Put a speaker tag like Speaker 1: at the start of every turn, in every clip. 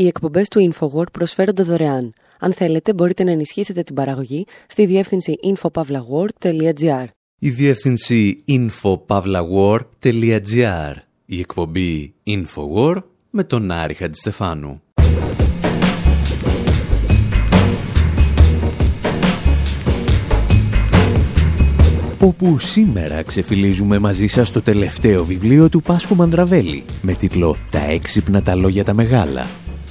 Speaker 1: Οι εκπομπές του InfoWord προσφέρονται δωρεάν. Αν θέλετε, μπορείτε να ενισχύσετε την παραγωγή στη διεύθυνση infopavlagor.gr.
Speaker 2: Η διεύθυνση infopavlagor.gr. Η εκπομπή InfoWord με τον Άρη Χατζηστεφάνου. όπου σήμερα ξεφυλίζουμε μαζί σας το τελευταίο βιβλίο του Πάσχου Μανδραβέλη με τίτλο «Τα έξυπνα τα λόγια τα μεγάλα»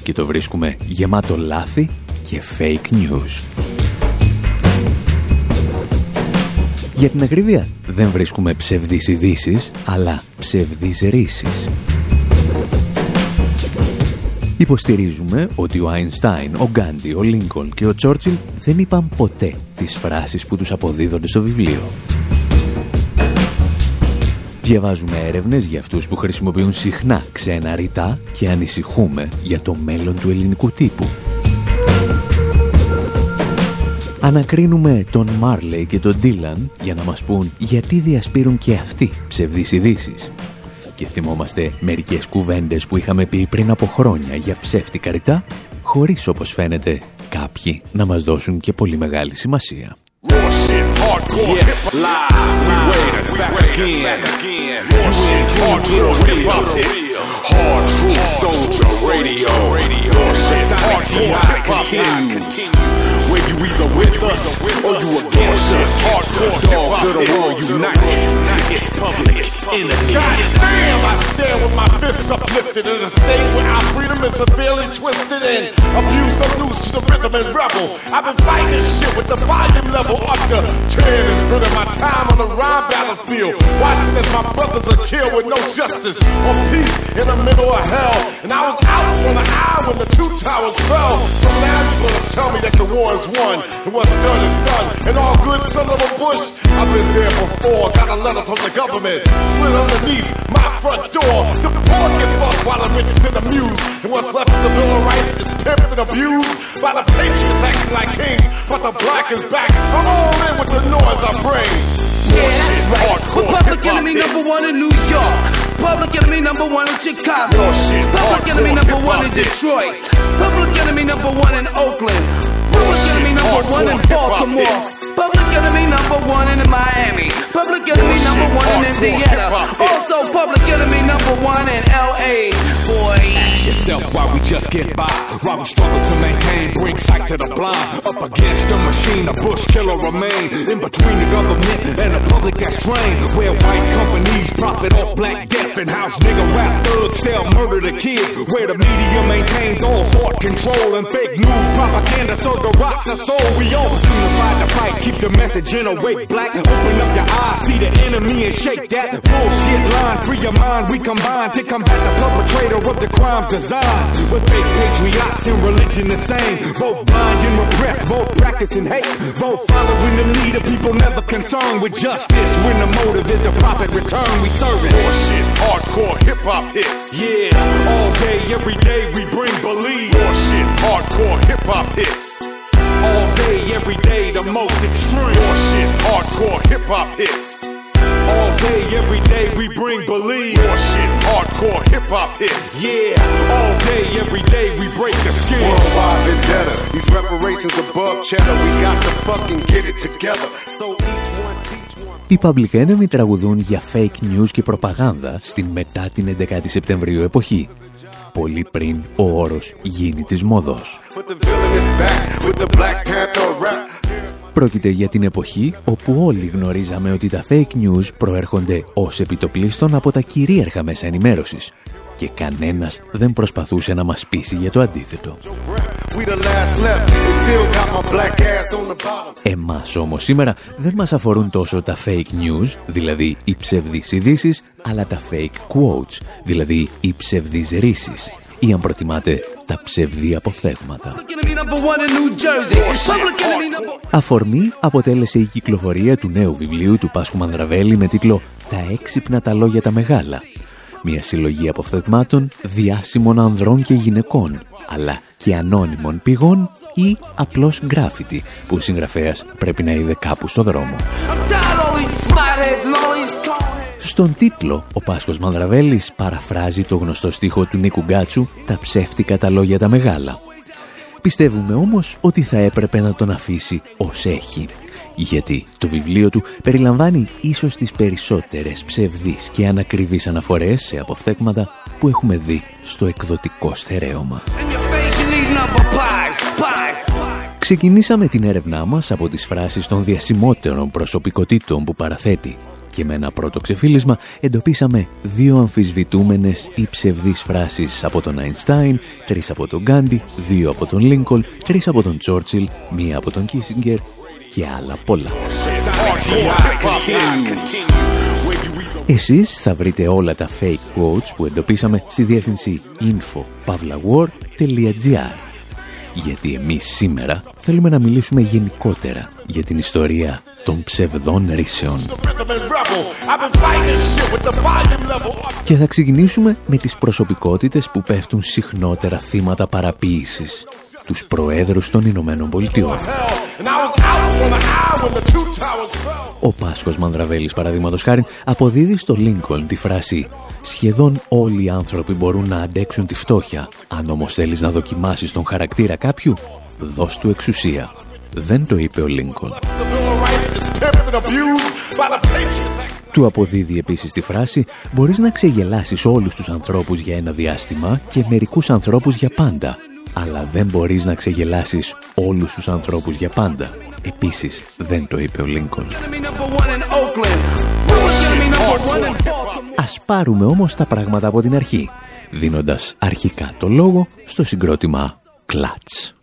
Speaker 2: και το βρίσκουμε γεμάτο λάθη και fake news. Για την ακρίβεια, δεν βρίσκουμε ψευδείς ειδήσεις, αλλά ψευδείς ρίσεις. Υποστηρίζουμε ότι ο Αϊνστάιν, ο Γκάντι, ο Λίνκολν και ο Τσόρτσιλ δεν είπαν ποτέ τις φράσεις που τους αποδίδονται στο βιβλίο. Διαβάζουμε έρευνες για αυτούς που χρησιμοποιούν συχνά ξένα ρητά και ανησυχούμε για το μέλλον του ελληνικού τύπου. Ανακρίνουμε τον Μάρλεϊ και τον Ντίλαν για να μας πούν γιατί διασπείρουν και αυτοί ψευδείς ειδήσεις. Και θυμόμαστε μερικές κουβέντες που είχαμε πει πριν από χρόνια για ψεύτικα ρητά, χωρίς όπως φαίνεται κάποιοι να μας δώσουν και πολύ μεγάλη σημασία. Raw shit, hardcore, yes, live, we wait us back again. Raw shit, hardcore, radio, hard truth soldier radio. Raw shit, hardcore, hip hop. Where you either with us or you against us. Hardcore, dogs of the world unite. It's public enemy. God damn, I stand with my fist uplifted in a state where our freedom is severely twisted and abused. I'm loose to the rhythm and rebel. I've been fighting this shit with the volume level level under 10 is spending my time on the rhyme battlefield. Watching as my brothers are killed with no justice or peace in the middle of hell. And I was out on the eye when the two towers fell. So now you're gonna tell me that the war is won and what's done is done. And all good son of a bush, I've been there before. Got a letter from the government, slid underneath my front door. The poor get fucked while the rich sit amused. And what's left of the Bill of Rights is pimped and abused by the patriots acting like kings. But the black is back. I'm all in with the noise I bring. Yeah, that's right. Public enemy number one in New York. Public enemy number one in Chicago. Public enemy number one in Detroit. Public enemy number one in Oakland. Public enemy number one in Baltimore. Public enemy number one in Miami. Public enemy number one in Indiana. Also public enemy number one in LA. Boy. Ask yourself why we just get by. Why we struggle to maintain, bring sight to the blind. Up against the machine, a bush killer remain. In between the government and the public that's trained. Where white companies profit off black death and house nigga rap thugs sell murder to kids. Where the media maintains all thought control and fake news propaganda So the rock the soul. We all unified to fight, keep the message in awake black. Open up your eyes, see the enemy and shake that bullshit line. Free your mind, we combine to combat the perpetrator of the crimes designed. With fake patriots and religion the same. Both blind and repressed, both practicing hate. Both following the leader, people never concerned with justice. When the motive is the profit return, we serve it. Bullshit, hardcore hip hop hits. Yeah, all day, every day we bring believe. Bullshit, hardcore hip hop hits. All day, every day, the most extreme. Bullshit, hardcore hip hop hits. All day, every day, we bring believe. Bullshit, hardcore hip hop hits. Yeah, all day, every day, we break the skin. Worldwide vendetta, these reparations above cheddar. We got to fucking get it together. So each one teach one. Οι Public Enemy τραγουδούν για fake news και προπαγάνδα στην μετά την 11η Σεπτεμβρίου εποχή πολύ πριν ο όρος γίνει της μόδος. Πρόκειται για την εποχή όπου όλοι γνωρίζαμε ότι τα fake news προέρχονται ως επιτοπλίστων από τα κυρίαρχα μέσα ενημέρωσης και κανένας δεν προσπαθούσε να μας πείσει για το αντίθετο. Εμάς όμως σήμερα δεν μας αφορούν τόσο τα fake news, δηλαδή οι ψευδείς ειδήσεις, αλλά τα fake quotes, δηλαδή οι ψευδείς ρίσεις ή αν προτιμάτε τα ψευδή αποφθέγματα. Αφορμή αποτέλεσε η κυκλοφορία του νέου βιβλίου του Πάσχου Μανδραβέλη με τίτλο «Τα έξυπνα τα λόγια τα μεγάλα». Μια συλλογή αποφθεγμάτων διάσημων ανδρών και γυναικών, αλλά και ανώνυμων πηγών ή απλώς γκράφιτι που ο συγγραφέας πρέπει να είδε κάπου στο δρόμο. Στον τίτλο, ο Πάσχος Μανδραβέλης παραφράζει το γνωστό στίχο του Νίκου Γκάτσου «Τα ψεύτικα τα λόγια τα μεγάλα». Πιστεύουμε όμως ότι θα έπρεπε να τον αφήσει ως έχει. Γιατί το βιβλίο του περιλαμβάνει ίσως τις περισσότερες ψευδείς και ανακριβείς αναφορές σε αποφθέγματα που έχουμε δει στο εκδοτικό στερέωμα. Ξεκινήσαμε την έρευνά μας από τις φράσεις των διασημότερων προσωπικότητων που παραθέτει και με ένα πρώτο ξεφύλισμα εντοπίσαμε δύο αμφισβητούμενες ή ψευδείς φράσεις από τον Αϊνστάιν, τρεις από τον Γκάντι, δύο από τον Λίνκολ, τρεις από τον Τσόρτσιλ, μία από τον Κίσιγκερ και άλλα πολλά. Εσείς θα βρείτε όλα τα fake quotes που εντοπίσαμε στη διεύθυνση info.pavlawar.gr γιατί εμείς σήμερα θέλουμε να μιλήσουμε γενικότερα για την ιστορία των ψευδών ρίσεων. Και θα ξεκινήσουμε με τις προσωπικότητες που πέφτουν συχνότερα θύματα παραποίησης τους Προέδρους των Ηνωμένων Πολιτειών. Ο Πάσχος Μανδραβέλης, παραδείγματος χάρη, αποδίδει στο Λίνκολν τη φράση «Σχεδόν όλοι οι άνθρωποι μπορούν να αντέξουν τη φτώχεια. Αν όμως θέλεις να δοκιμάσεις τον χαρακτήρα κάποιου, δώσ' του εξουσία». Δεν το είπε ο Λίνκολν. Του αποδίδει επίσης τη φράση «Μπορείς να ξεγελάσεις όλους τους ανθρώπους για ένα διάστημα και μερικούς ανθρώπους για πάντα, αλλά δεν μπορείς να ξεγελάσεις όλους τους ανθρώπους για πάντα». Επίσης δεν το είπε ο Λίνκολν. Ας πάρουμε όμως τα πράγματα από την αρχή, δίνοντας αρχικά το λόγο στο συγκρότημα «Κλάτς».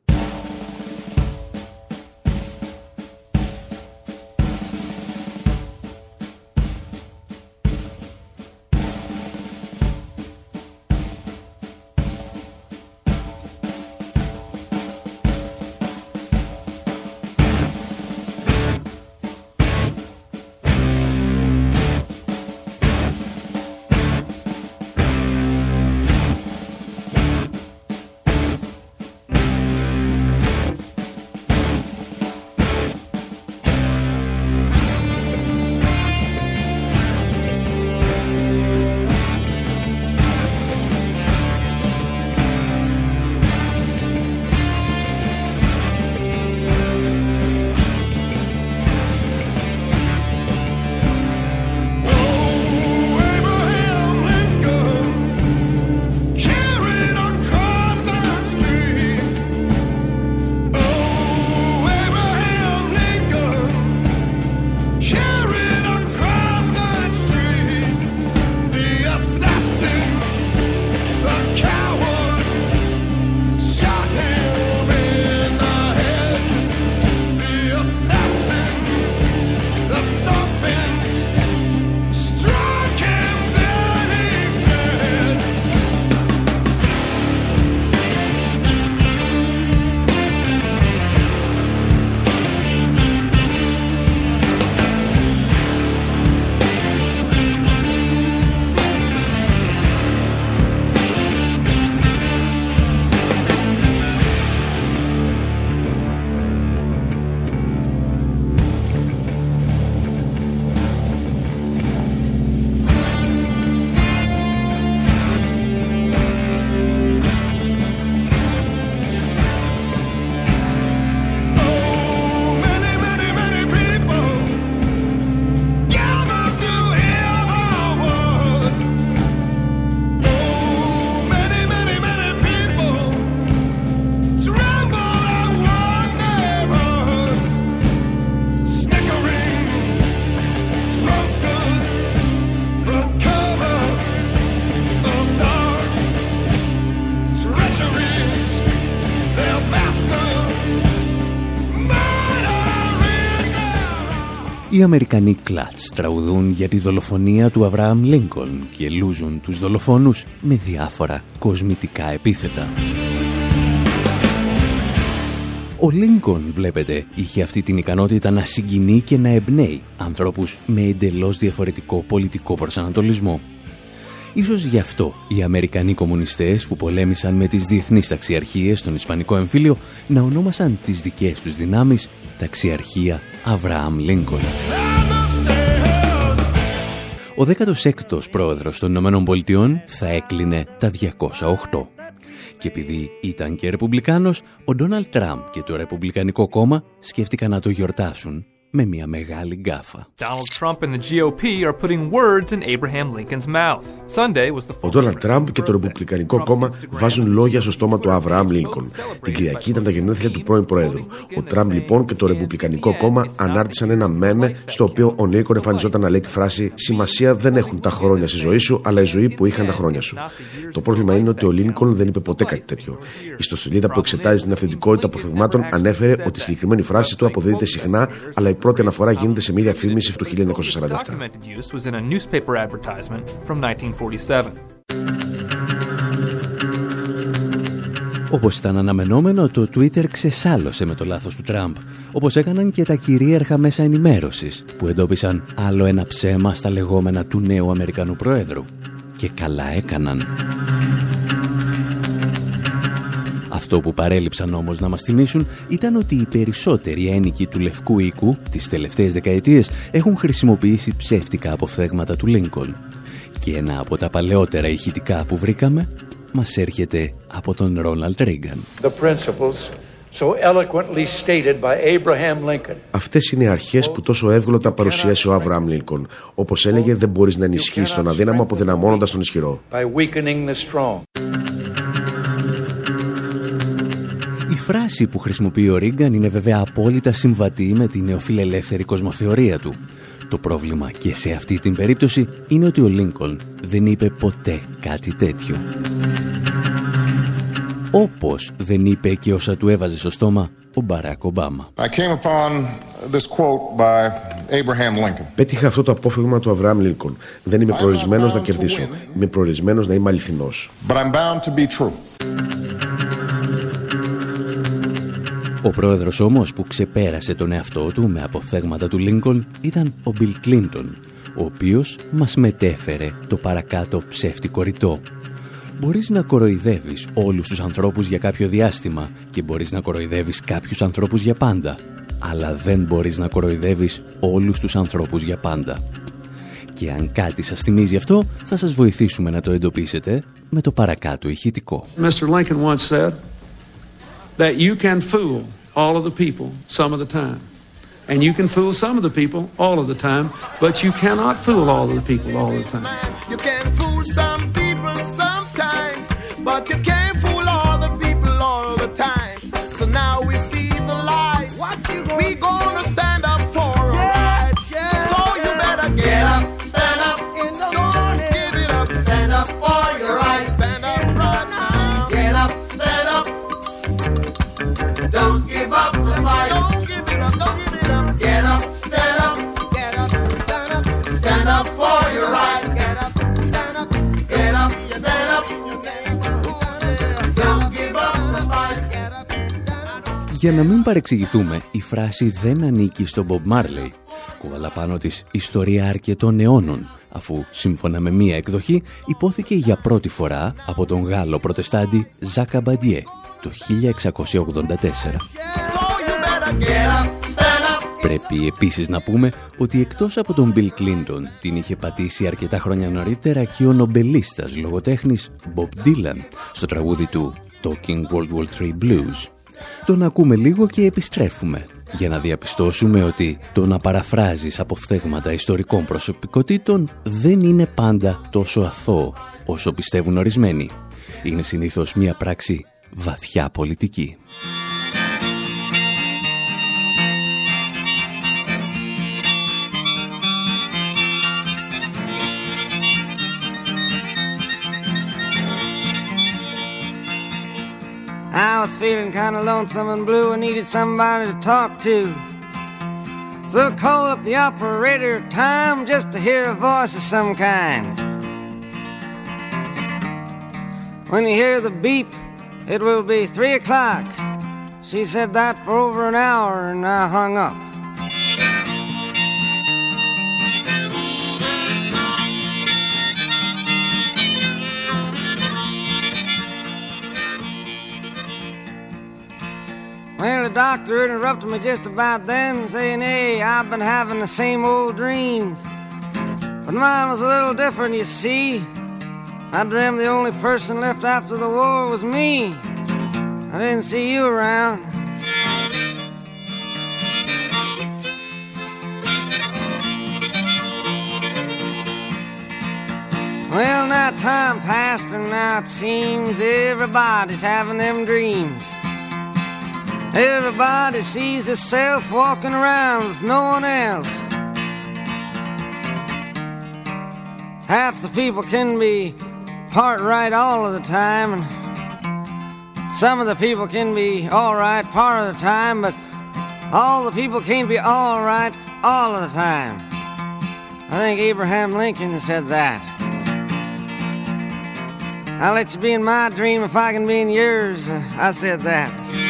Speaker 2: Οι Αμερικανοί κλάτς τραγουδούν για τη δολοφονία του Αβραάμ Λίνκολν και λούζουν τους δολοφόνους με διάφορα κοσμητικά επίθετα. Ο Λίνκον, βλέπετε, είχε αυτή την ικανότητα να συγκινεί και να εμπνέει ανθρώπους με εντελώς διαφορετικό πολιτικό προσανατολισμό. Ίσως γι' αυτό οι Αμερικανοί κομμουνιστές που πολέμησαν με τις διεθνείς ταξιαρχίες στον Ισπανικό εμφύλιο να ονόμασαν τις δικές τους δυνάμεις ταξιαρχία Αβραάμ Λίνκον. ο 16ος πρόεδρος των Ηνωμένων Πολιτειών θα έκλεινε τα 208. Και επειδή ήταν και ρεπουμπλικάνος, ο Ντόναλτ Τραμπ και το Ρεπουμπλικανικό κόμμα σκέφτηκαν να το γιορτάσουν με μια μεγάλη γκάφα.
Speaker 3: Ο Ντόναλτ Τραμπ και το Ρεπουμπλικανικό κόμμα βάζουν λόγια στο στόμα του Αβραάμ Λίνκον. Την Κυριακή ήταν τα γενέθλια του πρώην Προέδρου. Ο Τραμπ λοιπόν και το Ρεπουμπλικανικό κόμμα ανάρτησαν ένα μέμε στο οποίο ο Λίνκον εμφανιζόταν να λέει τη φράση Σημασία δεν έχουν τα χρόνια στη ζωή σου, αλλά η ζωή που είχαν τα χρόνια σου. Το πρόβλημα είναι ότι ο Λίνκον δεν είπε ποτέ κάτι τέτοιο. Η ιστοσελίδα που εξετάζει την αυθεντικότητα αποφευγμάτων ανέφερε ότι η συγκεκριμένη φράση του αποδίδεται συχνά, αλλά πρώτη αναφορά γίνεται σε μια διαφήμιση του 1947.
Speaker 2: Όπως ήταν αναμενόμενο, το Twitter ξεσάλωσε με το λάθος του Τραμπ, όπως έκαναν και τα κυρίαρχα μέσα ενημέρωσης, που εντόπισαν άλλο ένα ψέμα στα λεγόμενα του νέου Αμερικανού Προέδρου. Και καλά έκαναν. Αυτό που παρέλειψαν όμως να μας θυμίσουν ήταν ότι οι περισσότεροι ένικοι του Λευκού Οίκου τις τελευταίες δεκαετίες έχουν χρησιμοποιήσει ψεύτικα αποφθέγματα του Λίνκολ. Και ένα από τα παλαιότερα ηχητικά που βρήκαμε μας έρχεται από τον Ρόναλτ Ρίγκαν.
Speaker 3: Αυτές είναι οι αρχές που τόσο εύγλωτα παρουσίασε ο Αβραάμ Λίνκον. Όπως έλεγε, δεν μπορείς να ενισχύσεις τον αδύναμο αποδυναμώνοντας τον ισχυρό.
Speaker 2: Φράση που χρησιμοποιεί ο Ρίγκαν είναι βέβαια απόλυτα συμβατή με την νεοφιλελεύθερη κοσμοθεωρία του. Το πρόβλημα και σε αυτή την περίπτωση είναι ότι ο Λίνκολν δεν είπε ποτέ κάτι τέτοιο. Όπως δεν είπε και όσα του έβαζε στο στόμα ο Μπαράκ Ομπάμα.
Speaker 3: Πέτυχα αυτό το απόφυγμα του Αβραάμ Λίνκολν. Δεν είμαι προορισμένος να κερδίσω. Είμαι προορισμένος να είμαι αληθινός.
Speaker 2: Ο πρόεδρος όμως που ξεπέρασε τον εαυτό του με αποφθέγματα του Λίνκολν ήταν ο Μπιλ Κλίντον, ο οποίος μας μετέφερε το παρακάτω ψεύτικο ρητό. Μπορείς να κοροϊδεύεις όλους τους ανθρώπους για κάποιο διάστημα και μπορείς να κοροϊδεύεις κάποιους ανθρώπους για πάντα, αλλά δεν μπορείς να κοροϊδεύεις όλους τους ανθρώπους για πάντα. Και αν κάτι σας θυμίζει αυτό, θα σας βοηθήσουμε να το εντοπίσετε με το παρακάτω ηχητικό.
Speaker 4: Mr. Lincoln once said that you can fool all of the people some of the time. And you can fool some of the people all of the time, but you cannot fool all of the people all the time. You can fool some people sometimes, but you can't
Speaker 2: Για να μην παρεξηγηθούμε, η φράση δεν ανήκει στον Bob Marley. Κουβαλά πάνω της ιστορία αρκετών αιώνων, αφού σύμφωνα με μία εκδοχή υπόθηκε για πρώτη φορά από τον Γάλλο προτεστάντη Ζάκα Μπαντιέ το 1684. Πρέπει επίσης να πούμε ότι εκτός από τον Bill Clinton την είχε πατήσει αρκετά χρόνια νωρίτερα και ο νομπελίστας λογοτέχνης Bob Dylan στο τραγούδι του Talking World War III Blues. Τον ακούμε λίγο και επιστρέφουμε για να διαπιστώσουμε ότι το να παραφράζεις αποφθέγματα ιστορικών προσωπικότητων δεν είναι πάντα τόσο αθώο όσο πιστεύουν ορισμένοι. Είναι συνήθως μια πράξη βαθιά πολιτική.
Speaker 5: I was feeling kind of lonesome and blue and needed somebody to talk to. So I called up the operator time just to hear a voice of some kind. When you hear the beep, it will be three o'clock. She said that for over an hour and I hung up. Well, the doctor interrupted me just about then, saying, Hey, I've been having the same old dreams. But mine was a little different, you see. I dreamed the only person left after the war was me. I didn't see you around. Well, now time passed, and now it seems everybody's having them dreams. Everybody sees itself walking around with no one else. Half the people can be part right all of the time, and some of the people can be all right part of the time, but all the people can't be all right all of the time. I think Abraham Lincoln said that. I'll let you be in my dream if I can be in yours. Uh, I said that.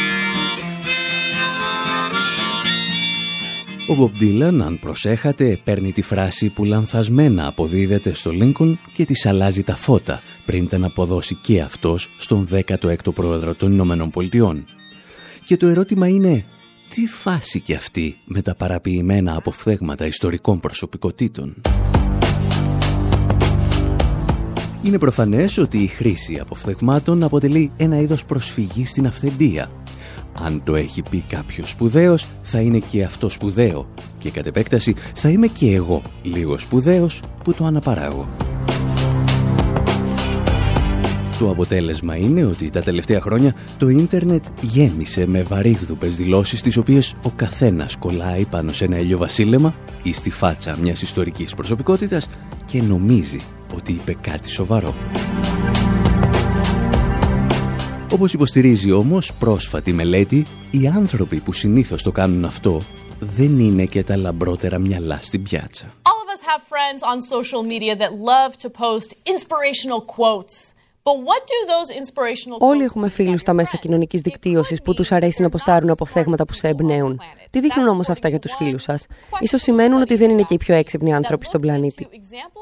Speaker 2: Ο Bob Dylan, αν προσέχατε, παίρνει τη φράση που λανθασμένα αποδίδεται στο Lincoln και της αλλάζει τα φώτα πριν την αποδώσει και αυτός στον 16ο πρόεδρο των Ηνωμένων Πολιτειών. Και το ερώτημα είναι, τι φάση και αυτή με τα παραποιημένα αποφθέγματα ιστορικών προσωπικότητων; Είναι προφανές ότι η χρήση αποφθεγμάτων αποτελεί ένα είδος προσφυγής στην αυθεντία. Αν το έχει πει κάποιος σπουδαίος, θα είναι και αυτό σπουδαίο. Και κατ' επέκταση θα είμαι και εγώ λίγο σπουδαίος που το αναπαράγω. Το αποτέλεσμα είναι ότι τα τελευταία χρόνια το ίντερνετ γέμισε με βαρύγδουπες δηλώσεις τις οποίες ο καθένας κολλάει πάνω σε ένα ηλιοβασίλεμα ή στη φάτσα μιας ιστορικής προσωπικότητας και νομίζει ότι είπε κάτι σοβαρό. Όπως υποστηρίζει όμως πρόσφατη μελέτη, οι άνθρωποι που συνήθως το κάνουν αυτό δεν είναι και τα λαμπρότερα μυαλά στην πιάτσα.
Speaker 6: All of us have friends on social media that love to post inspirational quotes.
Speaker 1: Όλοι έχουμε φίλους στα μέσα κοινωνικής δικτύωσης που τους αρέσει να αποστάρουν αποφθέγματα που σε εμπνέουν. Τι δείχνουν όμως αυτά για τους φίλους σας, ίσως σημαίνουν ότι δεν είναι και οι πιο έξυπνοι άνθρωποι στον πλανήτη.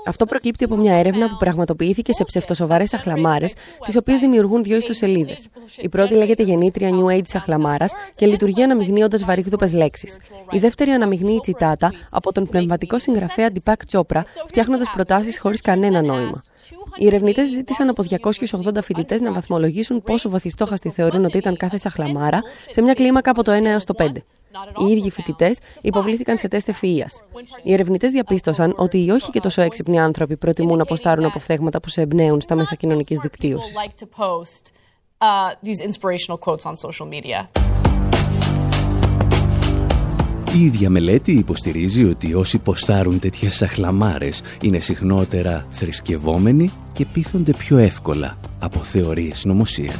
Speaker 1: Αυτό προκύπτει από μια έρευνα που πραγματοποιήθηκε σε ψευτοσοβαρέ αχλαμάρες, τις οποίες δημιουργούν δύο ιστοσελίδες. Η πρώτη λέγεται Γεννήτρια New Age Αχλαμάρας και λειτουργεί αναμειγνύοντας βαρύγδουπε λέξεις. Η δεύτερη αναμειγνύει τσιτάτα από τον πνευματικό συγγραφέα Ντιπάκ Τσόπρα, φτιάχνοντας προτάσεις χωρίς κανένα νόημα. Οι ερευνητές ζήτησαν από 280 φοιτητές να βαθμολογήσουν πόσο βαθιστόχαστοι θεωρούν ότι ήταν κάθε σαχλαμάρα σε μια κλίμακα από το 1 έως το 5. Οι ίδιοι φοιτητές υποβλήθηκαν σε τεστ ευφυία. Οι ερευνητές διαπίστωσαν ότι οι όχι και τόσο έξυπνοι άνθρωποι προτιμούν να αποστάρουν αποφθέγματα που σε εμπνέουν στα μέσα κοινωνικής δικτύωσης.
Speaker 2: Η ίδια μελέτη υποστηρίζει ότι όσοι ποστάρουν τέτοιες σαχλαμάρες είναι συχνότερα θρησκευόμενοι και πείθονται πιο εύκολα από θεωρίες συνωμοσία.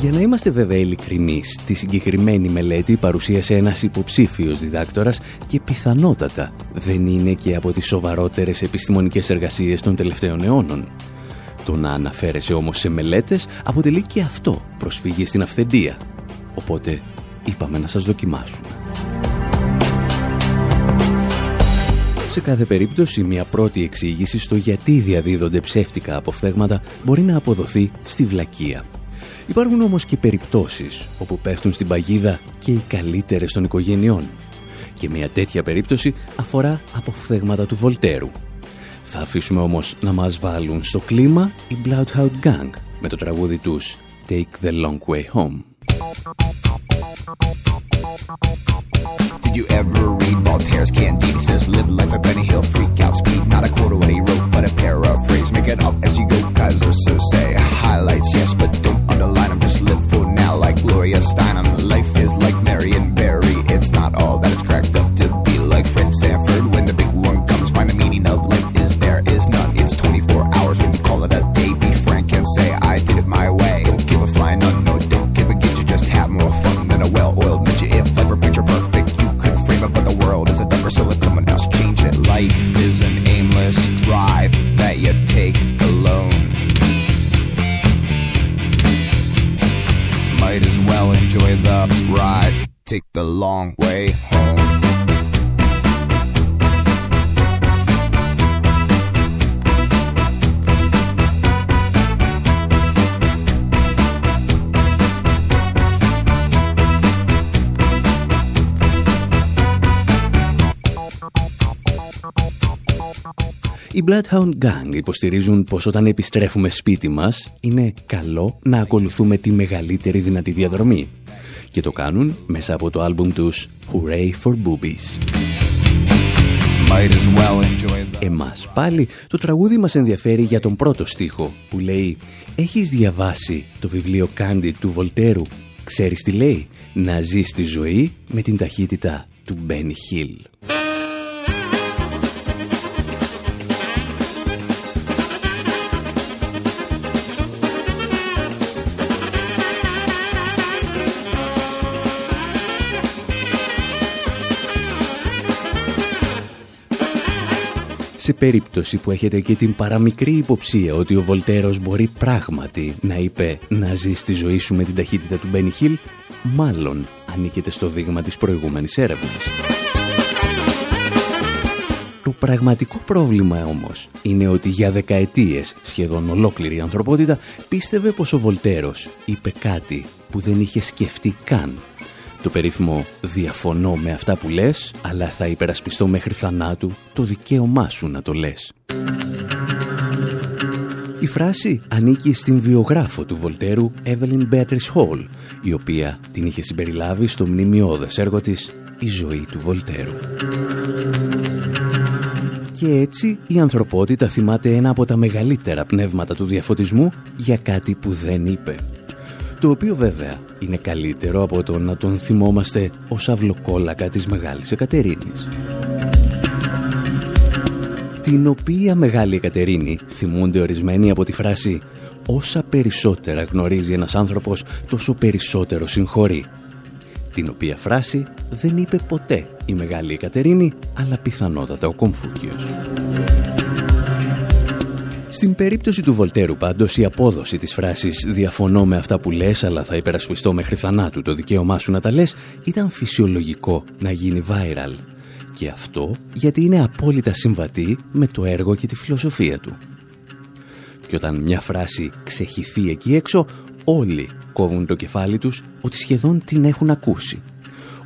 Speaker 2: Για να είμαστε βέβαια ειλικρινεί, τη συγκεκριμένη μελέτη παρουσίασε ένας υποψήφιος διδάκτορας και πιθανότατα δεν είναι και από τις σοβαρότερες επιστημονικές εργασίες των τελευταίων αιώνων. Το να αναφέρεσαι όμως σε μελέτες αποτελεί και αυτό προσφύγει στην αυθεντία Οπότε είπαμε να σας δοκιμάσουμε. Σε κάθε περίπτωση, μια πρώτη εξήγηση στο γιατί διαδίδονται ψεύτικα αποφθέγματα μπορεί να αποδοθεί στη βλακεία. Υπάρχουν όμως και περιπτώσεις όπου πέφτουν στην παγίδα και οι καλύτερες των οικογενειών. Και μια τέτοια περίπτωση αφορά αποφθέγματα του Βολτέρου. Θα αφήσουμε όμως να μας βάλουν στο κλίμα η Bloodhound Gang με το τραγούδι τους Take the Long Way Home.
Speaker 7: Did you ever read Voltaire's Candide? He says, live life at Benny Hill, freak out speed. Not a quote of what he wrote, but a paraphrase. Make it up as you go, are so say. Highlights, yes, but don't underline them. Just live for now like Gloria Steinem. Life is like Marion
Speaker 2: Οι Bloodhound Gang υποστηρίζουν πως όταν επιστρέφουμε σπίτι μας είναι καλό να ακολουθούμε τη μεγαλύτερη δυνατή διαδρομή και το κάνουν μέσα από το άλμπουμ τους Hooray for Boobies. Εμάς πάλι το τραγούδι μας ενδιαφέρει για τον πρώτο στίχο που λέει «Έχεις διαβάσει το βιβλίο Κάντι του Βολτέρου, ξέρεις τι λέει, να ζεις τη ζωή με την ταχύτητα του Μπένι Χιλ». Σε περίπτωση που έχετε και την παραμικρή υποψία ότι ο Βολτέρος μπορεί πράγματι να είπε να ζεις τη ζωή σου με την ταχύτητα του Μπένι Χιλ, μάλλον ανήκετε στο δείγμα της προηγούμενης έρευνας. Το πραγματικό πρόβλημα όμως είναι ότι για δεκαετίες σχεδόν ολόκληρη η ανθρωπότητα πίστευε πως ο Βολτέρος είπε κάτι που δεν είχε σκεφτεί καν το περίφημο «Διαφωνώ με αυτά που λες, αλλά θα υπερασπιστώ μέχρι θανάτου το δικαίωμά σου να το λες». Η φράση ανήκει στην βιογράφο του Βολτέρου Evelyn Beatrice Hall, η οποία την είχε συμπεριλάβει στο μνημειώδες έργο της «Η ζωή του Βολτέρου». Και έτσι η ανθρωπότητα θυμάται ένα από τα μεγαλύτερα πνεύματα του διαφωτισμού για κάτι που δεν είπε. Το οποίο βέβαια είναι καλύτερο από το να τον θυμόμαστε ως αυλοκόλακα της Μεγάλης Εκατερίνης. Την οποία Μεγάλη Εκατερίνη θυμούνται ορισμένοι από τη φράση «Όσα περισσότερα γνωρίζει ένας άνθρωπος, τόσο περισσότερο συγχωρεί». Την οποία φράση δεν είπε ποτέ η Μεγάλη Εκατερίνη, αλλά πιθανότατα ο Κομφούκιος. Στην περίπτωση του Βολτέρου πάντως η απόδοση της φράσης «Διαφωνώ με αυτά που λες αλλά θα υπερασπιστώ μέχρι θανάτου το δικαίωμά σου να τα λες» ήταν φυσιολογικό να γίνει viral. Και αυτό γιατί είναι απόλυτα συμβατή με το έργο και τη φιλοσοφία του. Και όταν μια φράση ξεχυθεί εκεί έξω, όλοι κόβουν το κεφάλι τους ότι σχεδόν την έχουν ακούσει.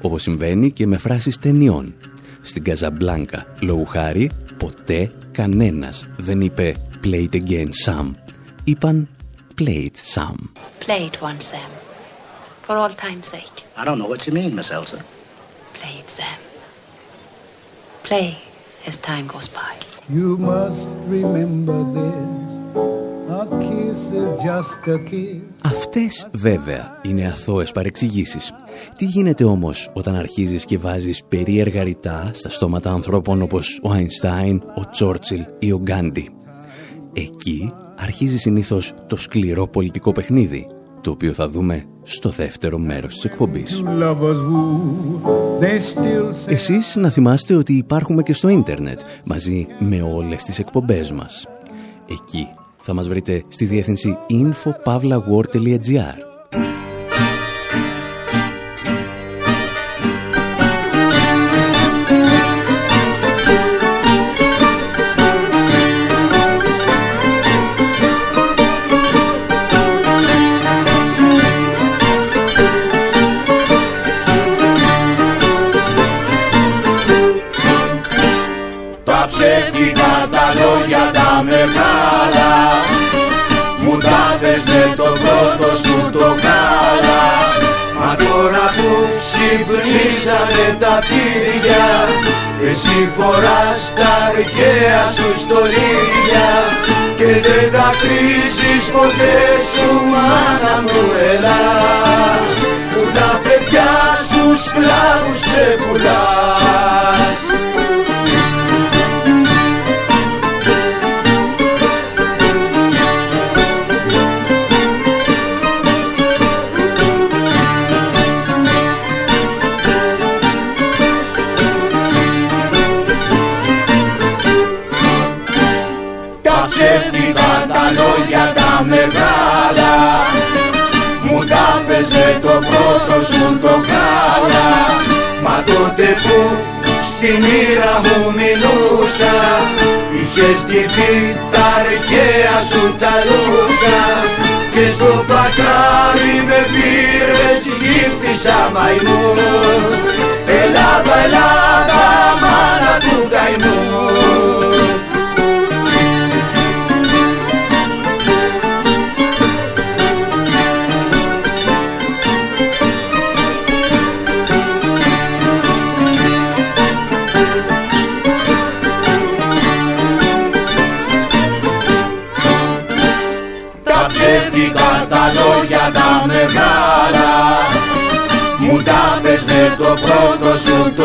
Speaker 2: Όπως συμβαίνει και με φράσεις ταινιών. Στην Καζαμπλάνκα, λόγου χάρη, ποτέ κανένας δεν είπε Play it again, Sam. Είπαν Play it, Sam.
Speaker 8: Play it once, Sam. For all time's sake.
Speaker 9: I don't know what you mean, Miss Elsa.
Speaker 8: Play it, Sam. Play as time goes by.
Speaker 10: You must remember this.
Speaker 2: Αυτές βέβαια είναι αθώες παρεξηγήσεις. Τι γίνεται όμως όταν αρχίζεις και βάζεις περίεργα ρητά στα στόματα ανθρώπων όπως ο Αϊνστάιν, ο Τσόρτσιλ ή ο Γκάντι; Εκεί αρχίζει συνήθως το σκληρό πολιτικό παιχνίδι, το οποίο θα δούμε στο δεύτερο μέρος της εκπομπής. Εσείς να θυμάστε ότι υπάρχουμε και στο ίντερνετ, μαζί με όλες τις εκπομπές μας. Εκεί θα μας βρείτε στη διεύθυνση infopavlawar.gr
Speaker 11: ξυπνήσανε τα φίδια. Εσύ φοράς τα αρχαία σου στολίδια. Και δεν θα κρίζεις ποτέ σου μάνα μου Ελλάς που τα παιδιά σου σκλάβους ξεπουλάς στη μοίρα μου μιλούσα Είχες ντυθεί τα αρχαία σου τα λούσα Και στο παζάρι με πήρες γύφτησα μαϊμού Ελλάδα, Ελλάδα, μάνα του καημού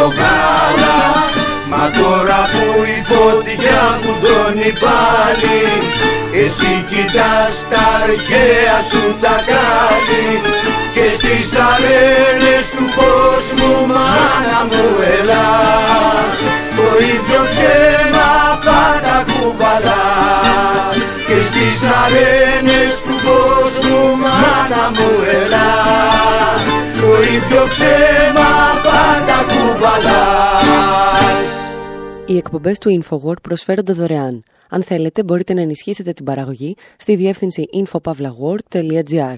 Speaker 11: σου το γάλα. Μα τώρα που η φωτιά φουντώνει πάλι Εσύ κοιτάς τα αρχαία σου τα κάλλη Και στις αρένες του κόσμου μάνα μου ελάς. Το ίδιο ψέμα πάντα κουβαλάς. Και στις αρένες του κόσμου μάνα μου ελάς. Το ίδιο ψέμα
Speaker 1: Οι εκπομπές του InfoWord προσφέρονται δωρεάν. Αν θέλετε, μπορείτε να ενισχύσετε την παραγωγή στη διεύθυνση infopavlagor.gr.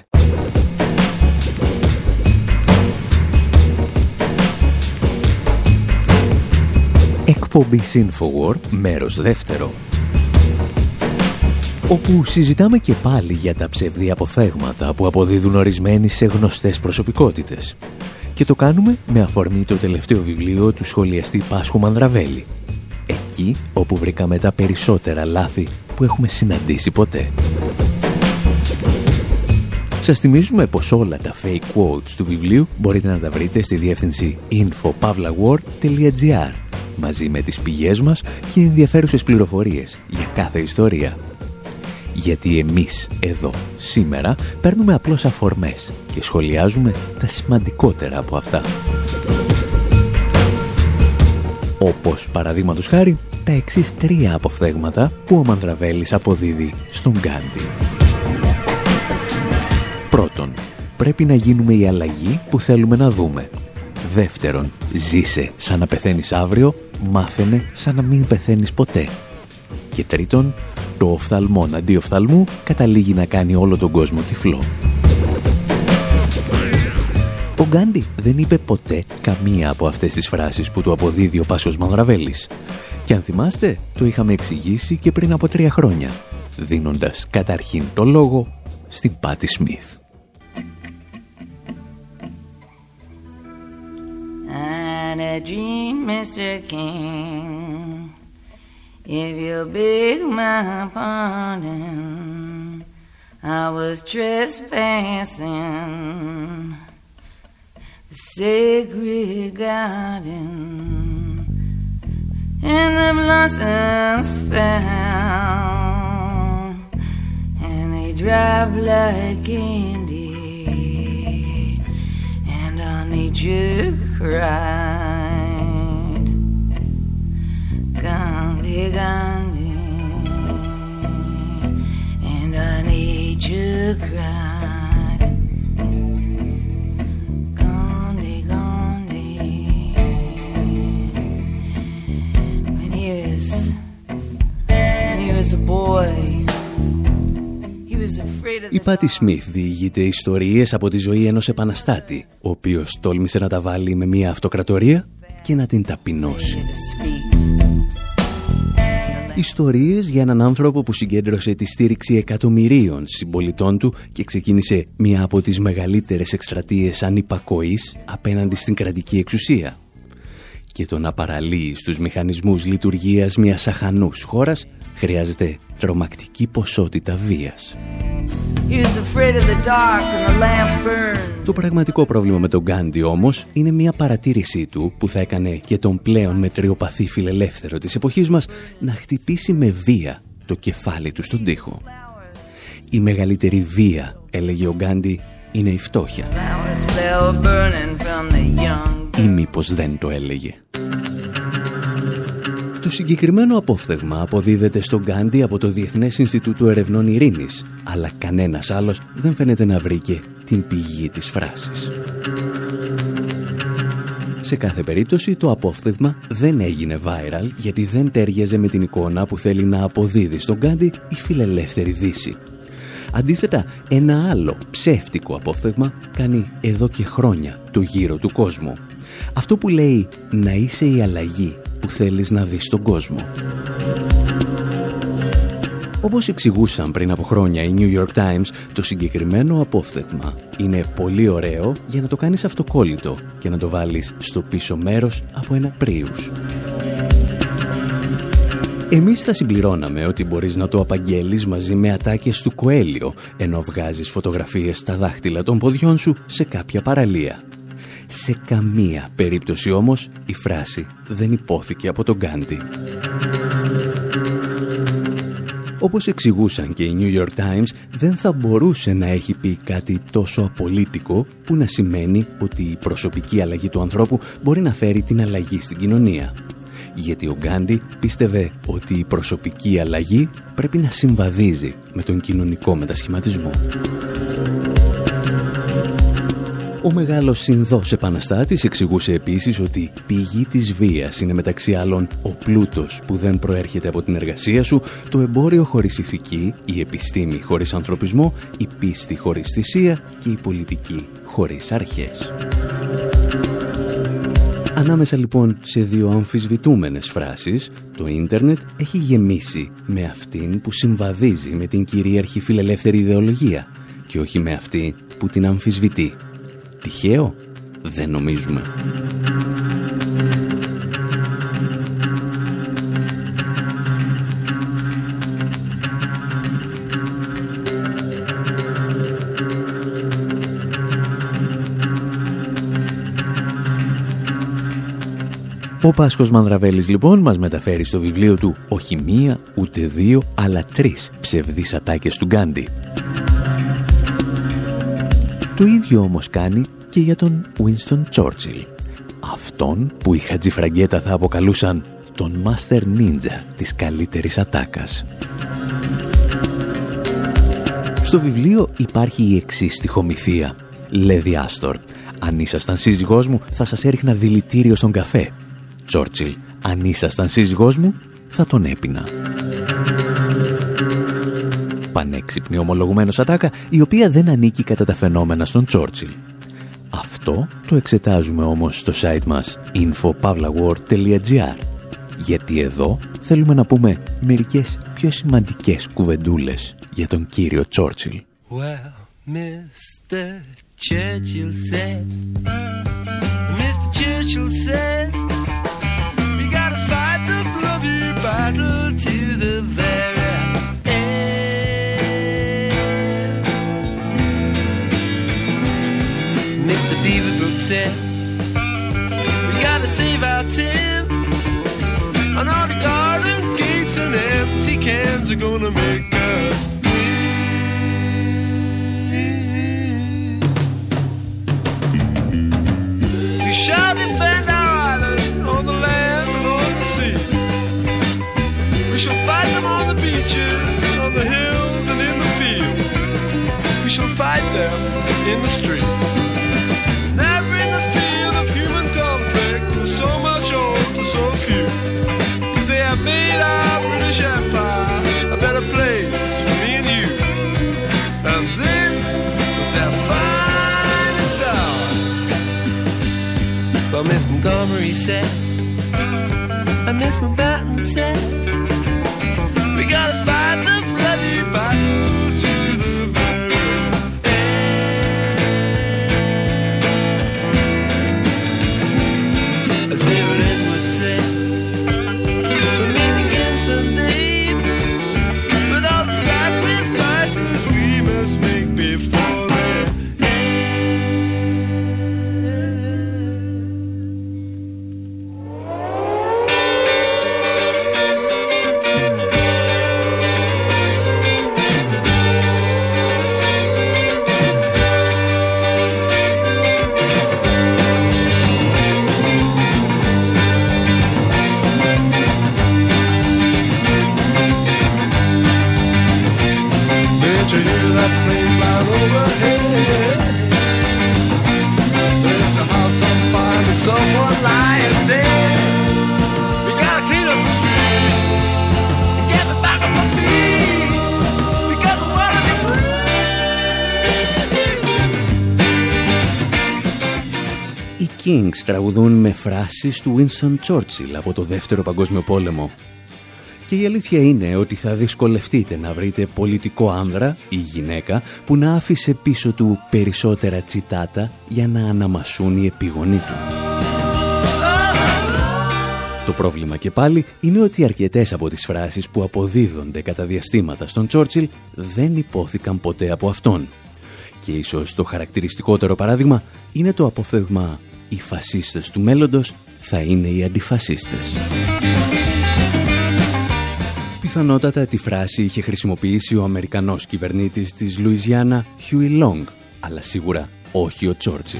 Speaker 2: Εκπομπή Infowar, μέρος δεύτερο. Όπου συζητάμε και πάλι για τα ψευδή αποφθέγματα που αποδίδουν ορισμένοι σε γνωστές προσωπικότητες. Και το κάνουμε με αφορμή το τελευταίο βιβλίο του σχολιαστή Πάσχου Μανδραβέλη. Εκεί όπου βρήκαμε τα περισσότερα λάθη που έχουμε συναντήσει ποτέ. Σας θυμίζουμε πως όλα τα fake quotes του βιβλίου μπορείτε να τα βρείτε στη διεύθυνση infopavlawar.gr μαζί με τις πηγές μας και ενδιαφέρουσες πληροφορίες για κάθε ιστορία. Γιατί εμείς εδώ σήμερα παίρνουμε απλώς αφορμές και σχολιάζουμε τα σημαντικότερα από αυτά. Όπως παραδείγματος χάρη τα εξής τρία αποφθέγματα που ο Μανδραβέλης αποδίδει στον Γκάντι. Πρώτον, πρέπει να γίνουμε η αλλαγή που θέλουμε να δούμε. Δεύτερον, ζήσε σαν να πεθαίνεις αύριο, μάθαινε σαν να μην πεθαίνεις ποτέ. Και τρίτον, το οφθαλμόν αντί οφθαλμού καταλήγει να κάνει όλο τον κόσμο τυφλό. Ο Γκάντι δεν είπε ποτέ καμία από αυτές τις φράσεις που του αποδίδει ο Πάσος Μανδραβέλης. Και αν θυμάστε, το είχαμε εξηγήσει και πριν από τρία χρόνια, δίνοντας καταρχήν το λόγο στην Πάτη Σμιθ.
Speaker 12: And a dream, Mr. King, if you'll beg my pardon, I was trespassing the sacred garden, and the blossoms fell, and they dropped like candy and need you cried Gandhi Gandhi. And need you cried he was when he was a boy he was afraid of
Speaker 2: Η Πάτη Σμιθ διηγείται ιστορίες από τη ζωή ενός επαναστάτη, ο οποίος τόλμησε να τα βάλει με μια αυτοκρατορία και να την ταπεινώσει. Ιστορίες για έναν άνθρωπο που συγκέντρωσε τη στήριξη εκατομμυρίων συμπολιτών του και ξεκίνησε μια από τις μεγαλύτερες εκστρατείες ανυπακοής απέναντι στην κρατική εξουσία. Και το να παραλύει στους μηχανισμούς λειτουργίας μιας αχανούς χώρας χρειάζεται τρομακτική ποσότητα βίας.
Speaker 12: He was afraid of the dark and the lamp burned.
Speaker 2: Το πραγματικό πρόβλημα με τον Γκάντι όμως είναι μια παρατήρησή του που θα έκανε και τον πλέον μετριοπαθή φιλελεύθερο της εποχής μας να χτυπήσει με βία το κεφάλι του στον τοίχο. Η μεγαλύτερη βία, έλεγε ο Γκάντι, είναι η φτώχεια.
Speaker 12: Flowers fell burning from the young.
Speaker 2: Ή μήπως δεν το έλεγε. Το συγκεκριμένο απόφθεγμα αποδίδεται στον Γκάντι από το Διεθνές Ινστιτούτο Ερευνών Ειρήνης, αλλά κανένας άλλος δεν φαίνεται να βρήκε την πηγή της φράσης. Σε κάθε περίπτωση το απόφθεγμα δεν έγινε viral γιατί δεν τέριαζε με την εικόνα που θέλει να αποδίδει στον Γκάντι η φιλελεύθερη δύση. Αντίθετα, ένα άλλο ψεύτικο απόφθεγμα κάνει εδώ και χρόνια το γύρο του κόσμου. Αυτό που λέει να είσαι η αλλαγή που θέλεις να δεις στον κόσμο. Όπως εξηγούσαν πριν από χρόνια οι New York Times, το συγκεκριμένο απόφθεγμα είναι πολύ ωραίο για να το κάνεις αυτοκόλλητο και να το βάλεις στο πίσω μέρος από ένα πρίους. Εμείς θα συμπληρώναμε ότι μπορείς να το απαγγέλεις μαζί με ατάκες του Κοέλιο, ενώ βγάζεις φωτογραφίες στα δάχτυλα των ποδιών σου σε κάποια παραλία. Σε καμία περίπτωση όμως η φράση δεν υπόθηκε από τον Γκάντι. Όπως εξηγούσαν και οι New York Times, δεν θα μπορούσε να έχει πει κάτι τόσο απολύτικο που να σημαίνει ότι η προσωπική αλλαγή του ανθρώπου μπορεί να φέρει την αλλαγή στην κοινωνία. Γιατί ο Γκάντι πίστευε ότι η προσωπική αλλαγή πρέπει να συμβαδίζει με τον κοινωνικό μετασχηματισμό. Ο μεγάλος συνδός επαναστάτης εξηγούσε επίσης ότι πηγή της βίας είναι μεταξύ άλλων ο πλούτος που δεν προέρχεται από την εργασία σου, το εμπόριο χωρίς ηθική, η επιστήμη χωρίς ανθρωπισμό, η πίστη χωρίς θυσία και η πολιτική χωρίς αρχές. Ανάμεσα λοιπόν σε δύο αμφισβητούμενες φράσεις, το ίντερνετ έχει γεμίσει με αυτήν που συμβαδίζει με την κυρίαρχη φιλελεύθερη ιδεολογία και όχι με αυτή που την αμφισβητεί. Τυχαίο; Δεν νομίζουμε. Ο Πάσχος Μανδραβέλης λοιπόν μας μεταφέρει στο βιβλίο του όχι μία, ούτε δύο, αλλά τρεις ψευδείς ατάκες του Γκάντι. Το ίδιο όμως κάνει και για τον Winston Churchill. Αυτόν που οι Χατζιφραγκέτα θα αποκαλούσαν τον Master Ninja της καλύτερης ατάκας. Στο βιβλίο υπάρχει η εξής στοιχομηθεία. Λέδι Άστορ. Αν ήσασταν σύζυγός μου θα σας έριχνα δηλητήριο στον καφέ. Τσόρτσιλ. Αν ήσασταν σύζυγός μου θα τον έπινα πανέξυπνη ομολογουμένος ατάκα, η οποία δεν ανήκει κατά τα φαινόμενα στον Τσόρτσιλ. Αυτό το εξετάζουμε όμως στο site μας infopavlawar.gr γιατί εδώ θέλουμε να πούμε μερικές πιο σημαντικές κουβεντούλες για τον κύριο Τσόρτσιλ. Well, Mr. Churchill said, Mr. Churchill said, we gotta fight the bloody battle says we gotta save our tin. And all the garden gates and empty cans are gonna make us We shall defend our island on the land and on the sea. We shall fight them on the beaches, on the hills and in the field. We shall fight them in the streets. Montgomery says, and Miss Mountbatten says, we gotta fight με φράσεις του Winston Churchill από το Δεύτερο Παγκόσμιο Πόλεμο. Και η αλήθεια είναι ότι θα δυσκολευτείτε να βρείτε πολιτικό άνδρα ή γυναίκα που να άφησε πίσω του περισσότερα τσιτάτα για να αναμασούν οι επίγονοί του. Το πρόβλημα και πάλι είναι ότι αρκετές από τις φράσεις που αποδίδονται κατά διαστήματα στον Τσόρτσιλ δεν υπόθηκαν ποτέ από αυτόν. Και ίσως το χαρακτηριστικότερο παράδειγμα είναι το απόφθεγμα «Οι φασίστες του μέλλοντος θα είναι οι αντιφασίστες». Πιθανότατα τη φράση είχε χρησιμοποιήσει ο Αμερικανός κυβερνήτης της Λουιζιάννα Χιούι Λονγκ, αλλά σίγουρα όχι ο Τσόρτσιλ.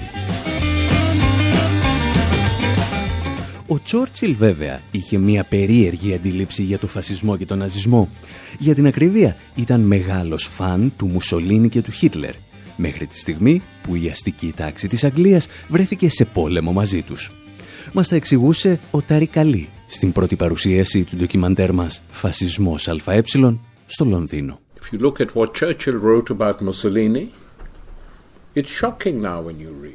Speaker 2: Ο Τσόρτσιλ βέβαια είχε μια περίεργη αντίληψη για το φασισμό και τον ναζισμό. Για την ακρίβεια ήταν μεγάλος φαν του Μουσολίνη και του Χίτλερ, μέχρι τη στιγμή που η αστική τάξη της Αγγλίας βρέθηκε σε πόλεμο μαζί τους. Μας τα εξηγούσε ο Τάρι Καλή στην πρώτη παρουσίαση του ντοκιμαντέρ μας «Φασισμός ΑΕ» στο Λονδίνο.
Speaker 13: If you look at what Churchill wrote about Mussolini,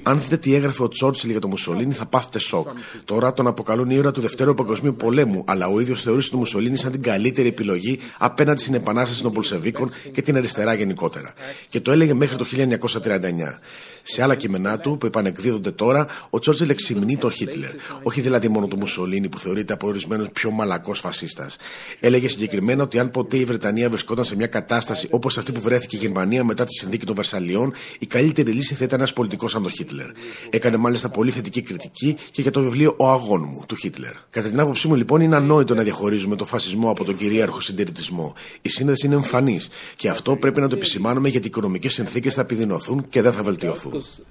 Speaker 3: αν δείτε τι έγραφε ο Τσόρτσιλ για τον Μουσολίνη, θα πάθετε σοκ. Τώρα τον αποκαλούν ήρωα του Δευτέρου Παγκοσμίου Πολέμου, αλλά ο ίδιος θεωρούσε τον Μουσολίνη σαν την καλύτερη επιλογή απέναντι στην επανάσταση των Πολσεβίκων και την αριστερά γενικότερα. Και το έλεγε μέχρι το 1939. Σε άλλα κείμενά του, που επανεκδίδονται τώρα, ο Τσόρτσιλ εξυμνεί τον Χίτλερ. Όχι δηλαδή μόνο τον Μουσολίνη, που θεωρείται από ορισμένους πιο μαλακός φασίστας. Έλεγε συγκεκριμένα ότι αν ποτέ η Βρετανία βρισκόταν σε μια κατάσταση όπως αυτή που βρέθηκε η Γερμανία μετά τη συνδίκη των Βερσαλιών, η καλύτερη λύση θα ήταν ένας πολιτικός σαν τον Χίτλερ. Έκανε μάλιστα πολύ θετική κριτική και για το βιβλίο Ο Αγών μου του Χίτλερ. Κατά την άποψή μου λοιπόν είναι ανόητο να διαχωρίζουμε τον φασισμό από τον κυρίαρχο συντηρητισμό. Η σύνδεση είναι εμφανής και αυτό πρέπει να το επισημάνουμε γιατί οι οικονομικές συνθήκες θα επιδεινωθούν και δεν θα βελτιωθούν.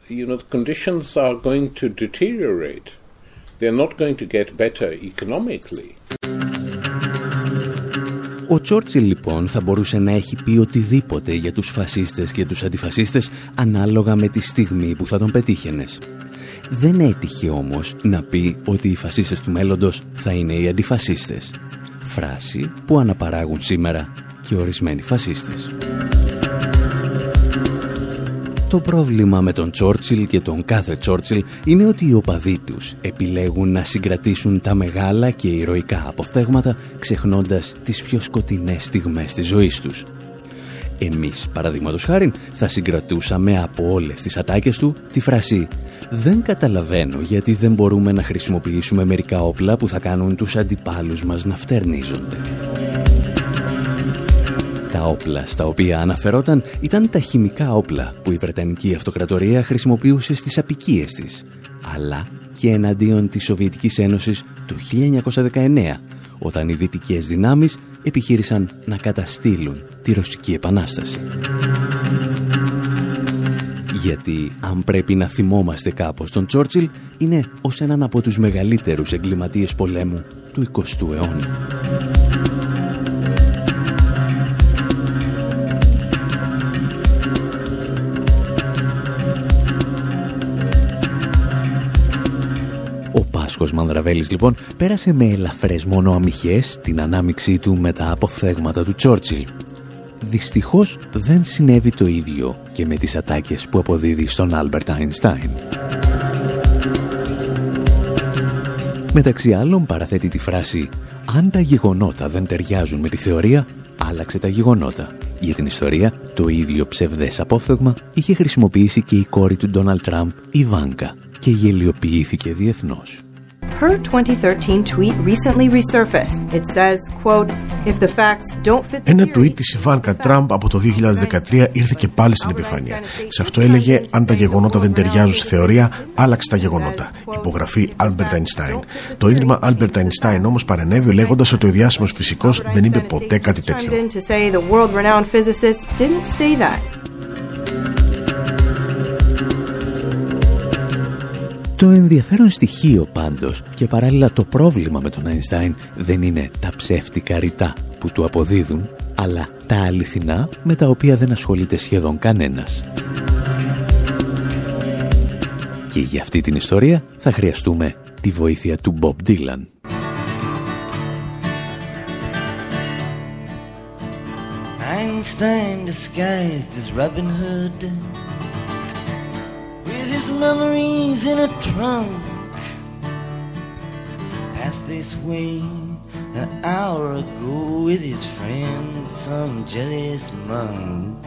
Speaker 13: You know, the conditions are going to deteriorate. They're not going to get better economically.
Speaker 2: Ο Τσόρτσιλ λοιπόν θα μπορούσε να έχει πει οτιδήποτε για τους φασίστες και τους αντιφασίστες ανάλογα με τη στιγμή που θα τον πετύχαινες. Δεν έτυχε όμως να πει ότι οι φασίστες του μέλλοντος θα είναι οι αντιφασίστες. Φράση που αναπαράγουν σήμερα και ορισμένοι φασίστες. Το πρόβλημα με τον Τσόρτσιλ και τον κάθε Τσόρτσιλ είναι ότι οι οπαδοί τους επιλέγουν να συγκρατήσουν τα μεγάλα και ηρωικά αποφθέγματα ξεχνώντας τις πιο σκοτεινές στιγμές της ζωής τους. Εμείς, παραδείγματος χάρη, θα συγκρατούσαμε από όλες τις ατάκες του τη φράση «Δεν καταλαβαίνω γιατί δεν μπορούμε να χρησιμοποιήσουμε μερικά όπλα που θα κάνουν τους αντιπάλους μας να φτερνίζονται». Τα όπλα στα οποία αναφερόταν ήταν τα χημικά όπλα που η Βρετανική Αυτοκρατορία χρησιμοποιούσε στις απικίες της, αλλά και εναντίον της Σοβιετικής Ένωσης το 1919, όταν οι δυτικές δυνάμεις επιχείρησαν να καταστήλουν τη Ρωσική Επανάσταση. Γιατί αν πρέπει να θυμόμαστε κάπως τον Τσόρτσιλ, είναι ως έναν από τους μεγαλύτερους εγκληματίες πολέμου του 20ου αιώνα. Πάσχος Μανδραβέλης λοιπόν πέρασε με ελαφρές μόνο αμυχές την ανάμιξή του με τα αποφθέγματα του Τσόρτσιλ. Δυστυχώς δεν συνέβη το ίδιο και με τις ατάκες που αποδίδει στον Άλμπερτ Αϊνστάιν. Μεταξύ άλλων παραθέτει τη φράση «Αν τα γεγονότα δεν ταιριάζουν με τη θεωρία, άλλαξε τα γεγονότα». Για την ιστορία, το ίδιο ψευδές απόφθεγμα είχε χρησιμοποιήσει και η κόρη του Ντόναλτ Τραμπ, η Βάνκα, και γελιοποιήθηκε διεθνώς
Speaker 14: her 2013 tweet recently resurfaced. It says, quote, If the facts don't fit
Speaker 3: Ένα tweet της Ιβάνκα Τραμπ από το 2013 ήρθε και πάλι στην επιφάνεια. Σε αυτό έλεγε «Αν τα γεγονότα δεν ταιριάζουν στη θεωρία, άλλαξε τα γεγονότα». Υπογραφή Albert Einstein. Το Ίδρυμα Albert Einstein όμως παρενέβη λέγοντας ότι ο διάσημος φυσικός δεν είπε ποτέ κάτι τέτοιο.
Speaker 2: Το ενδιαφέρον στοιχείο πάντως και παράλληλα το πρόβλημα με τον Einstein δεν είναι τα ψεύτικα ρητά που του αποδίδουν, αλλά τα αληθινά με τα οποία δεν ασχολείται σχεδόν κανένας. Και για αυτή την ιστορία θα χρειαστούμε τη βοήθεια του Bob Dylan. Einstein disguised as Robin Hood his memories in a trunk Passed this way an hour ago with his friend, some jealous monk.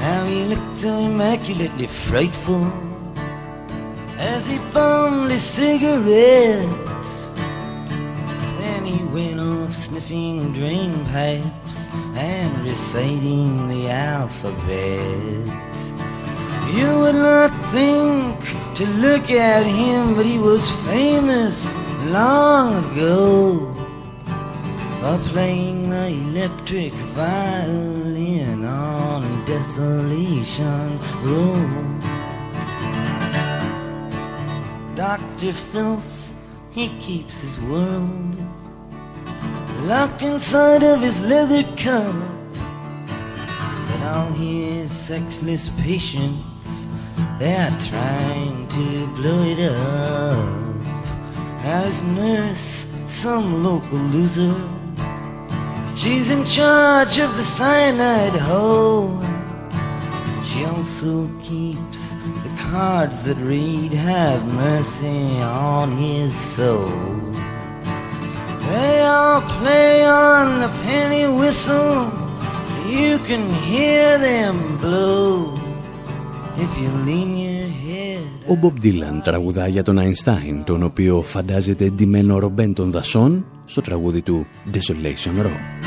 Speaker 2: Now he looked so immaculately frightful as he bummed his cigarette.
Speaker 15: Then he went off sniffing drain pipes and reciting the alphabet. You would not think to look at him, but he was famous long ago for playing the electric violin on Desolation Road. Dr. Filth, he keeps his world locked inside of his leather cup. But all his sexless patients, they're trying to blow it up. His nurse, some local loser, she's in charge of the cyanide hole. She also keeps the cards that read, Have mercy on his soul. They all play on the penny whistle. You can hear them blow
Speaker 2: Ο Μπομπ Ντίλαν τραγουδά για τον Αϊνστάιν, τον οποίο φαντάζεται εντυμένο ρομπέν των δασών στο τραγούδι του Desolation Row.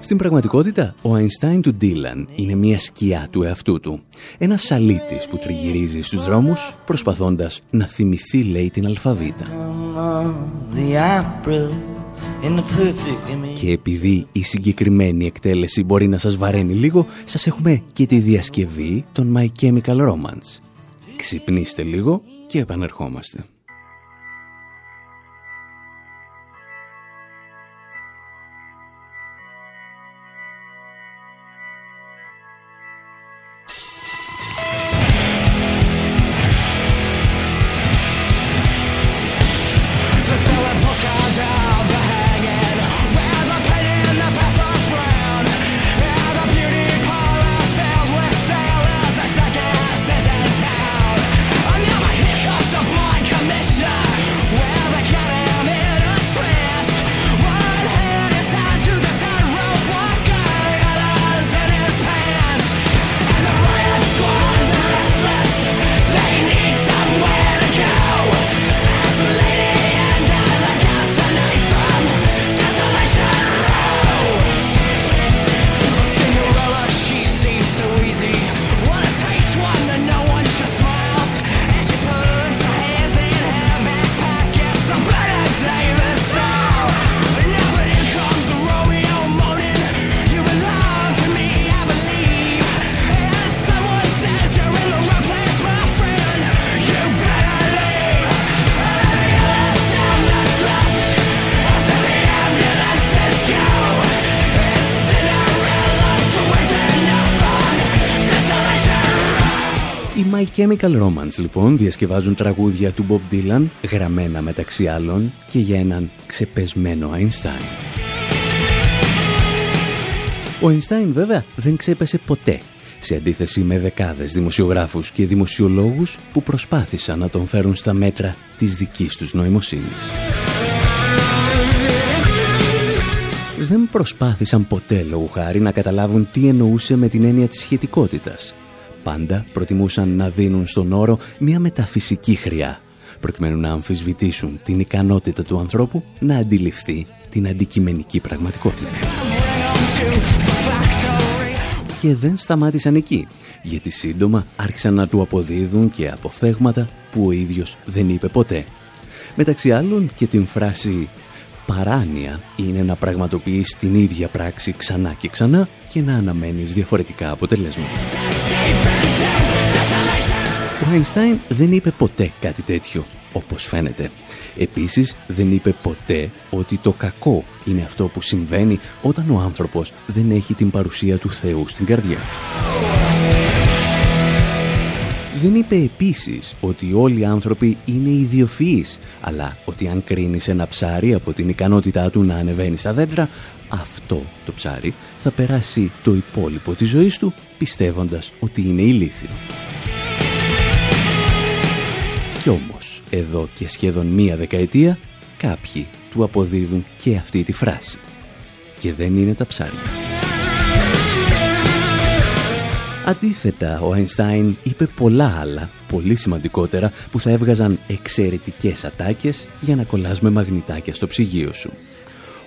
Speaker 2: Στην πραγματικότητα, ο Αϊνστάιν του Ντίλαν είναι μια σκιά του εαυτού του. Ένα σαλίτης που τριγυρίζει στους δρόμους προσπαθώντας να θυμηθεί, λέει, την αλφαβήτα. Και επειδή η συγκεκριμένη εκτέλεση μπορεί να σας βαραίνει λίγο, σας έχουμε και τη διασκευή των My Chemical Romance. Ξυπνήστε λίγο και επανερχόμαστε. Chemical Romance λοιπόν διασκευάζουν τραγούδια του Bob Dylan γραμμένα μεταξύ άλλων και για έναν ξεπεσμένο Einstein. Ο Einstein βέβαια δεν ξέπεσε ποτέ σε αντίθεση με δεκάδες δημοσιογράφους και δημοσιολόγους που προσπάθησαν να τον φέρουν στα μέτρα της δικής τους νοημοσύνης. Δεν προσπάθησαν ποτέ λόγου χάρη να καταλάβουν τι εννοούσε με την έννοια της σχετικότητας πάντα προτιμούσαν να δίνουν στον όρο μια μεταφυσική χρειά, προκειμένου να αμφισβητήσουν την ικανότητα του ανθρώπου να αντιληφθεί την αντικειμενική πραγματικότητα. Και δεν σταμάτησαν εκεί, γιατί σύντομα άρχισαν να του αποδίδουν και αποφθέγματα που ο ίδιος δεν είπε ποτέ. Μεταξύ άλλων και την φράση «παράνοια» είναι να πραγματοποιείς την ίδια πράξη ξανά και ξανά και να αναμένεις διαφορετικά αποτελέσματα. Ο Αϊνστάιν δεν είπε ποτέ κάτι τέτοιο, όπως φαίνεται. Επίσης δεν είπε ποτέ ότι το κακό είναι αυτό που συμβαίνει όταν ο άνθρωπος δεν έχει την παρουσία του Θεού στην καρδιά. Δεν είπε επίσης ότι όλοι οι άνθρωποι είναι ιδιοφυείς, αλλά ότι αν κρίνεις ένα ψάρι από την ικανότητά του να ανεβαίνει στα δέντρα, αυτό το ψάρι θα περάσει το υπόλοιπο της ζωής του πιστεύοντας ότι είναι ηλίθιο. Κι όμως, εδώ και σχεδόν μία δεκαετία, κάποιοι του αποδίδουν και αυτή τη φράση. Και δεν είναι τα ψάρια. Αντίθετα, ο Αϊνστάιν είπε πολλά άλλα, πολύ σημαντικότερα, που θα έβγαζαν εξαιρετικές ατάκες για να κολλάς με μαγνητάκια στο ψυγείο σου.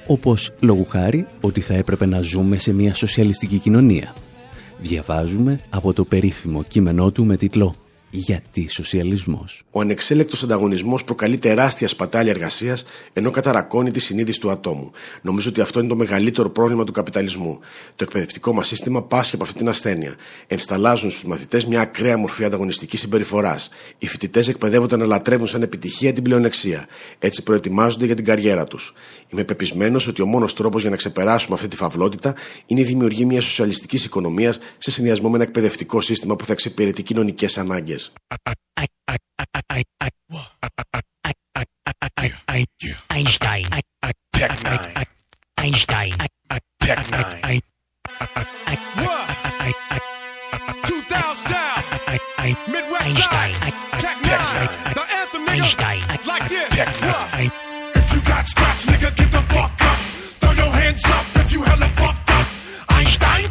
Speaker 2: Όπως, λόγου χάρη, ότι θα έπρεπε να ζούμε σε μια σοσιαλιστική κοινωνία. Διαβάζουμε από το περίφημο κείμενό του με τίτλο γιατί σοσιαλισμός;
Speaker 3: Ο ανεξέλεκτος ανταγωνισμός προκαλεί τεράστια σπατάλια εργασίας, ενώ καταρακώνει τη συνείδηση του ατόμου. Νομίζω ότι αυτό είναι το μεγαλύτερο πρόβλημα του καπιταλισμού. Το εκπαιδευτικό μας σύστημα πάσχει από αυτή την ασθένεια. Ενσταλάζουν στους μαθητές μια ακραία μορφή ανταγωνιστικής συμπεριφοράς. Οι φοιτητές εκπαιδεύονται να λατρεύουν σαν επιτυχία την πλεονεξία. Έτσι προετοιμάζονται για την καριέρα τους. Είμαι πεπισμένος ότι ο μόνος τρόπος για να ξεπεράσουμε αυτή τη φαυλότητα είναι η δημιουργία μιας σοσιαλιστικής οικονομίας σε συνδυασμό με ένα εκπαιδευτικό σύστημα που θα εξυπηρετεί κοινωνικές ανάγκες.
Speaker 16: Einstein. Tech Nine. Einstein. Tech Nine. Two style. Midwest side. Tech Nine. The anthem, nigga. Like this. If you got scratch, nigga, get the fuck up. Throw your hands up if you hella fucked up. Einstein,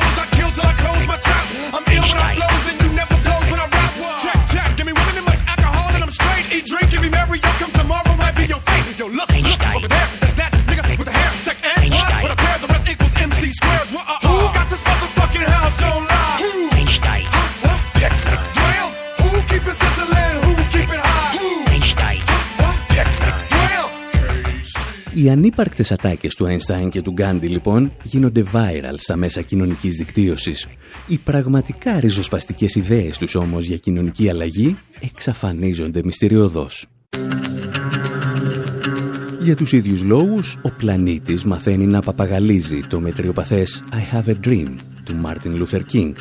Speaker 2: Οι ανύπαρκτες ατάκες του Einstein και του Γκάντι λοιπόν γίνονται viral στα μέσα κοινωνικής δικτύωσης. Οι πραγματικά ριζοσπαστικές ιδέες τους όμως για κοινωνική αλλαγή εξαφανίζονται μυστηριωδώς. Για τους ίδιους λόγους, ο πλανήτης μαθαίνει να παπαγαλίζει το μετριοπαθές «I have a dream» του Μάρτιν Λούθερ Κίνγκ.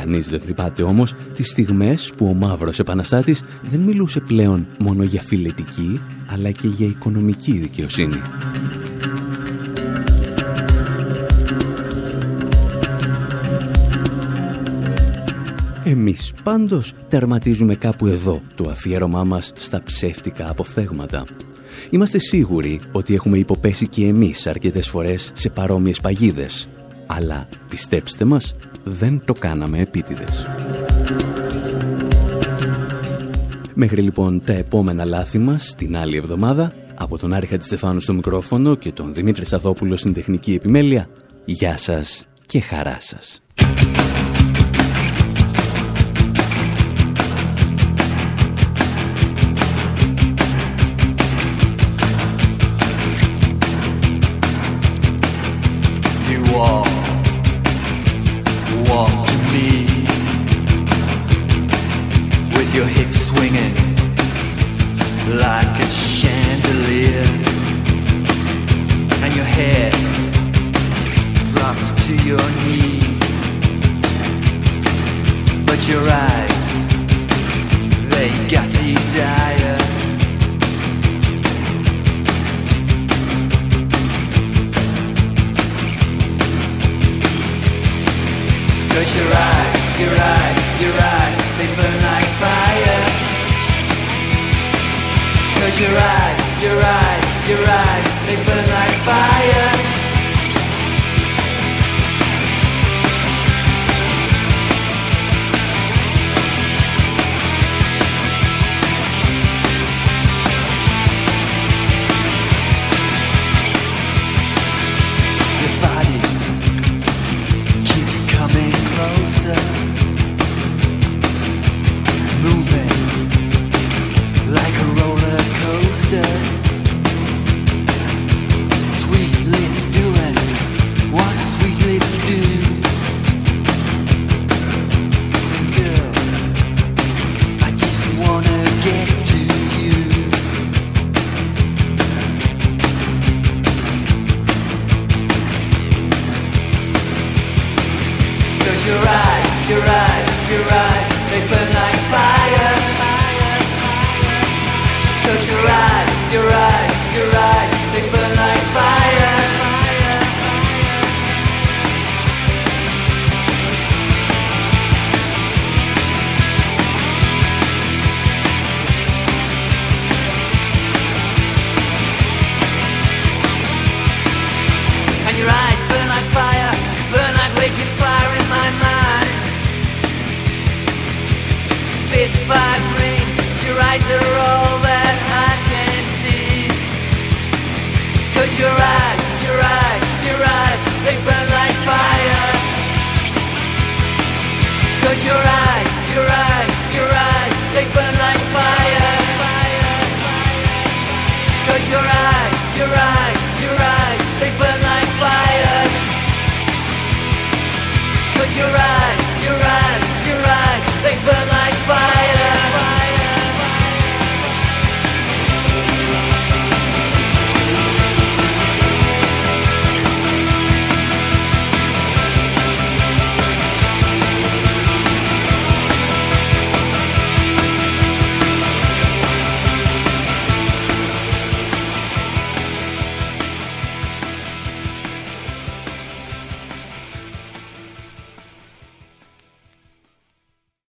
Speaker 2: Κανείς δεν θυμάται όμως τις στιγμές που ο μαύρος επαναστάτης δεν μιλούσε πλέον μόνο για φιλετική, αλλά και για οικονομική δικαιοσύνη. Εμείς πάντως τερματίζουμε κάπου εδώ το αφιέρωμά μας στα ψεύτικα αποφθέγματα. Είμαστε σίγουροι ότι έχουμε υποπέσει και εμείς αρκετές φορές σε παρόμοιες παγίδες. Αλλά πιστέψτε μας, δεν το κάναμε επίτηδες. Μέχρι λοιπόν τα επόμενα λάθη μας την άλλη εβδομάδα, από τον Άρη Χατζηστεφάνου στο μικρόφωνο και τον Δημήτρη Σαδόπουλο στην τεχνική επιμέλεια, γεια σας και χαρά σας.
Speaker 17: you're right, you're right. Your eyes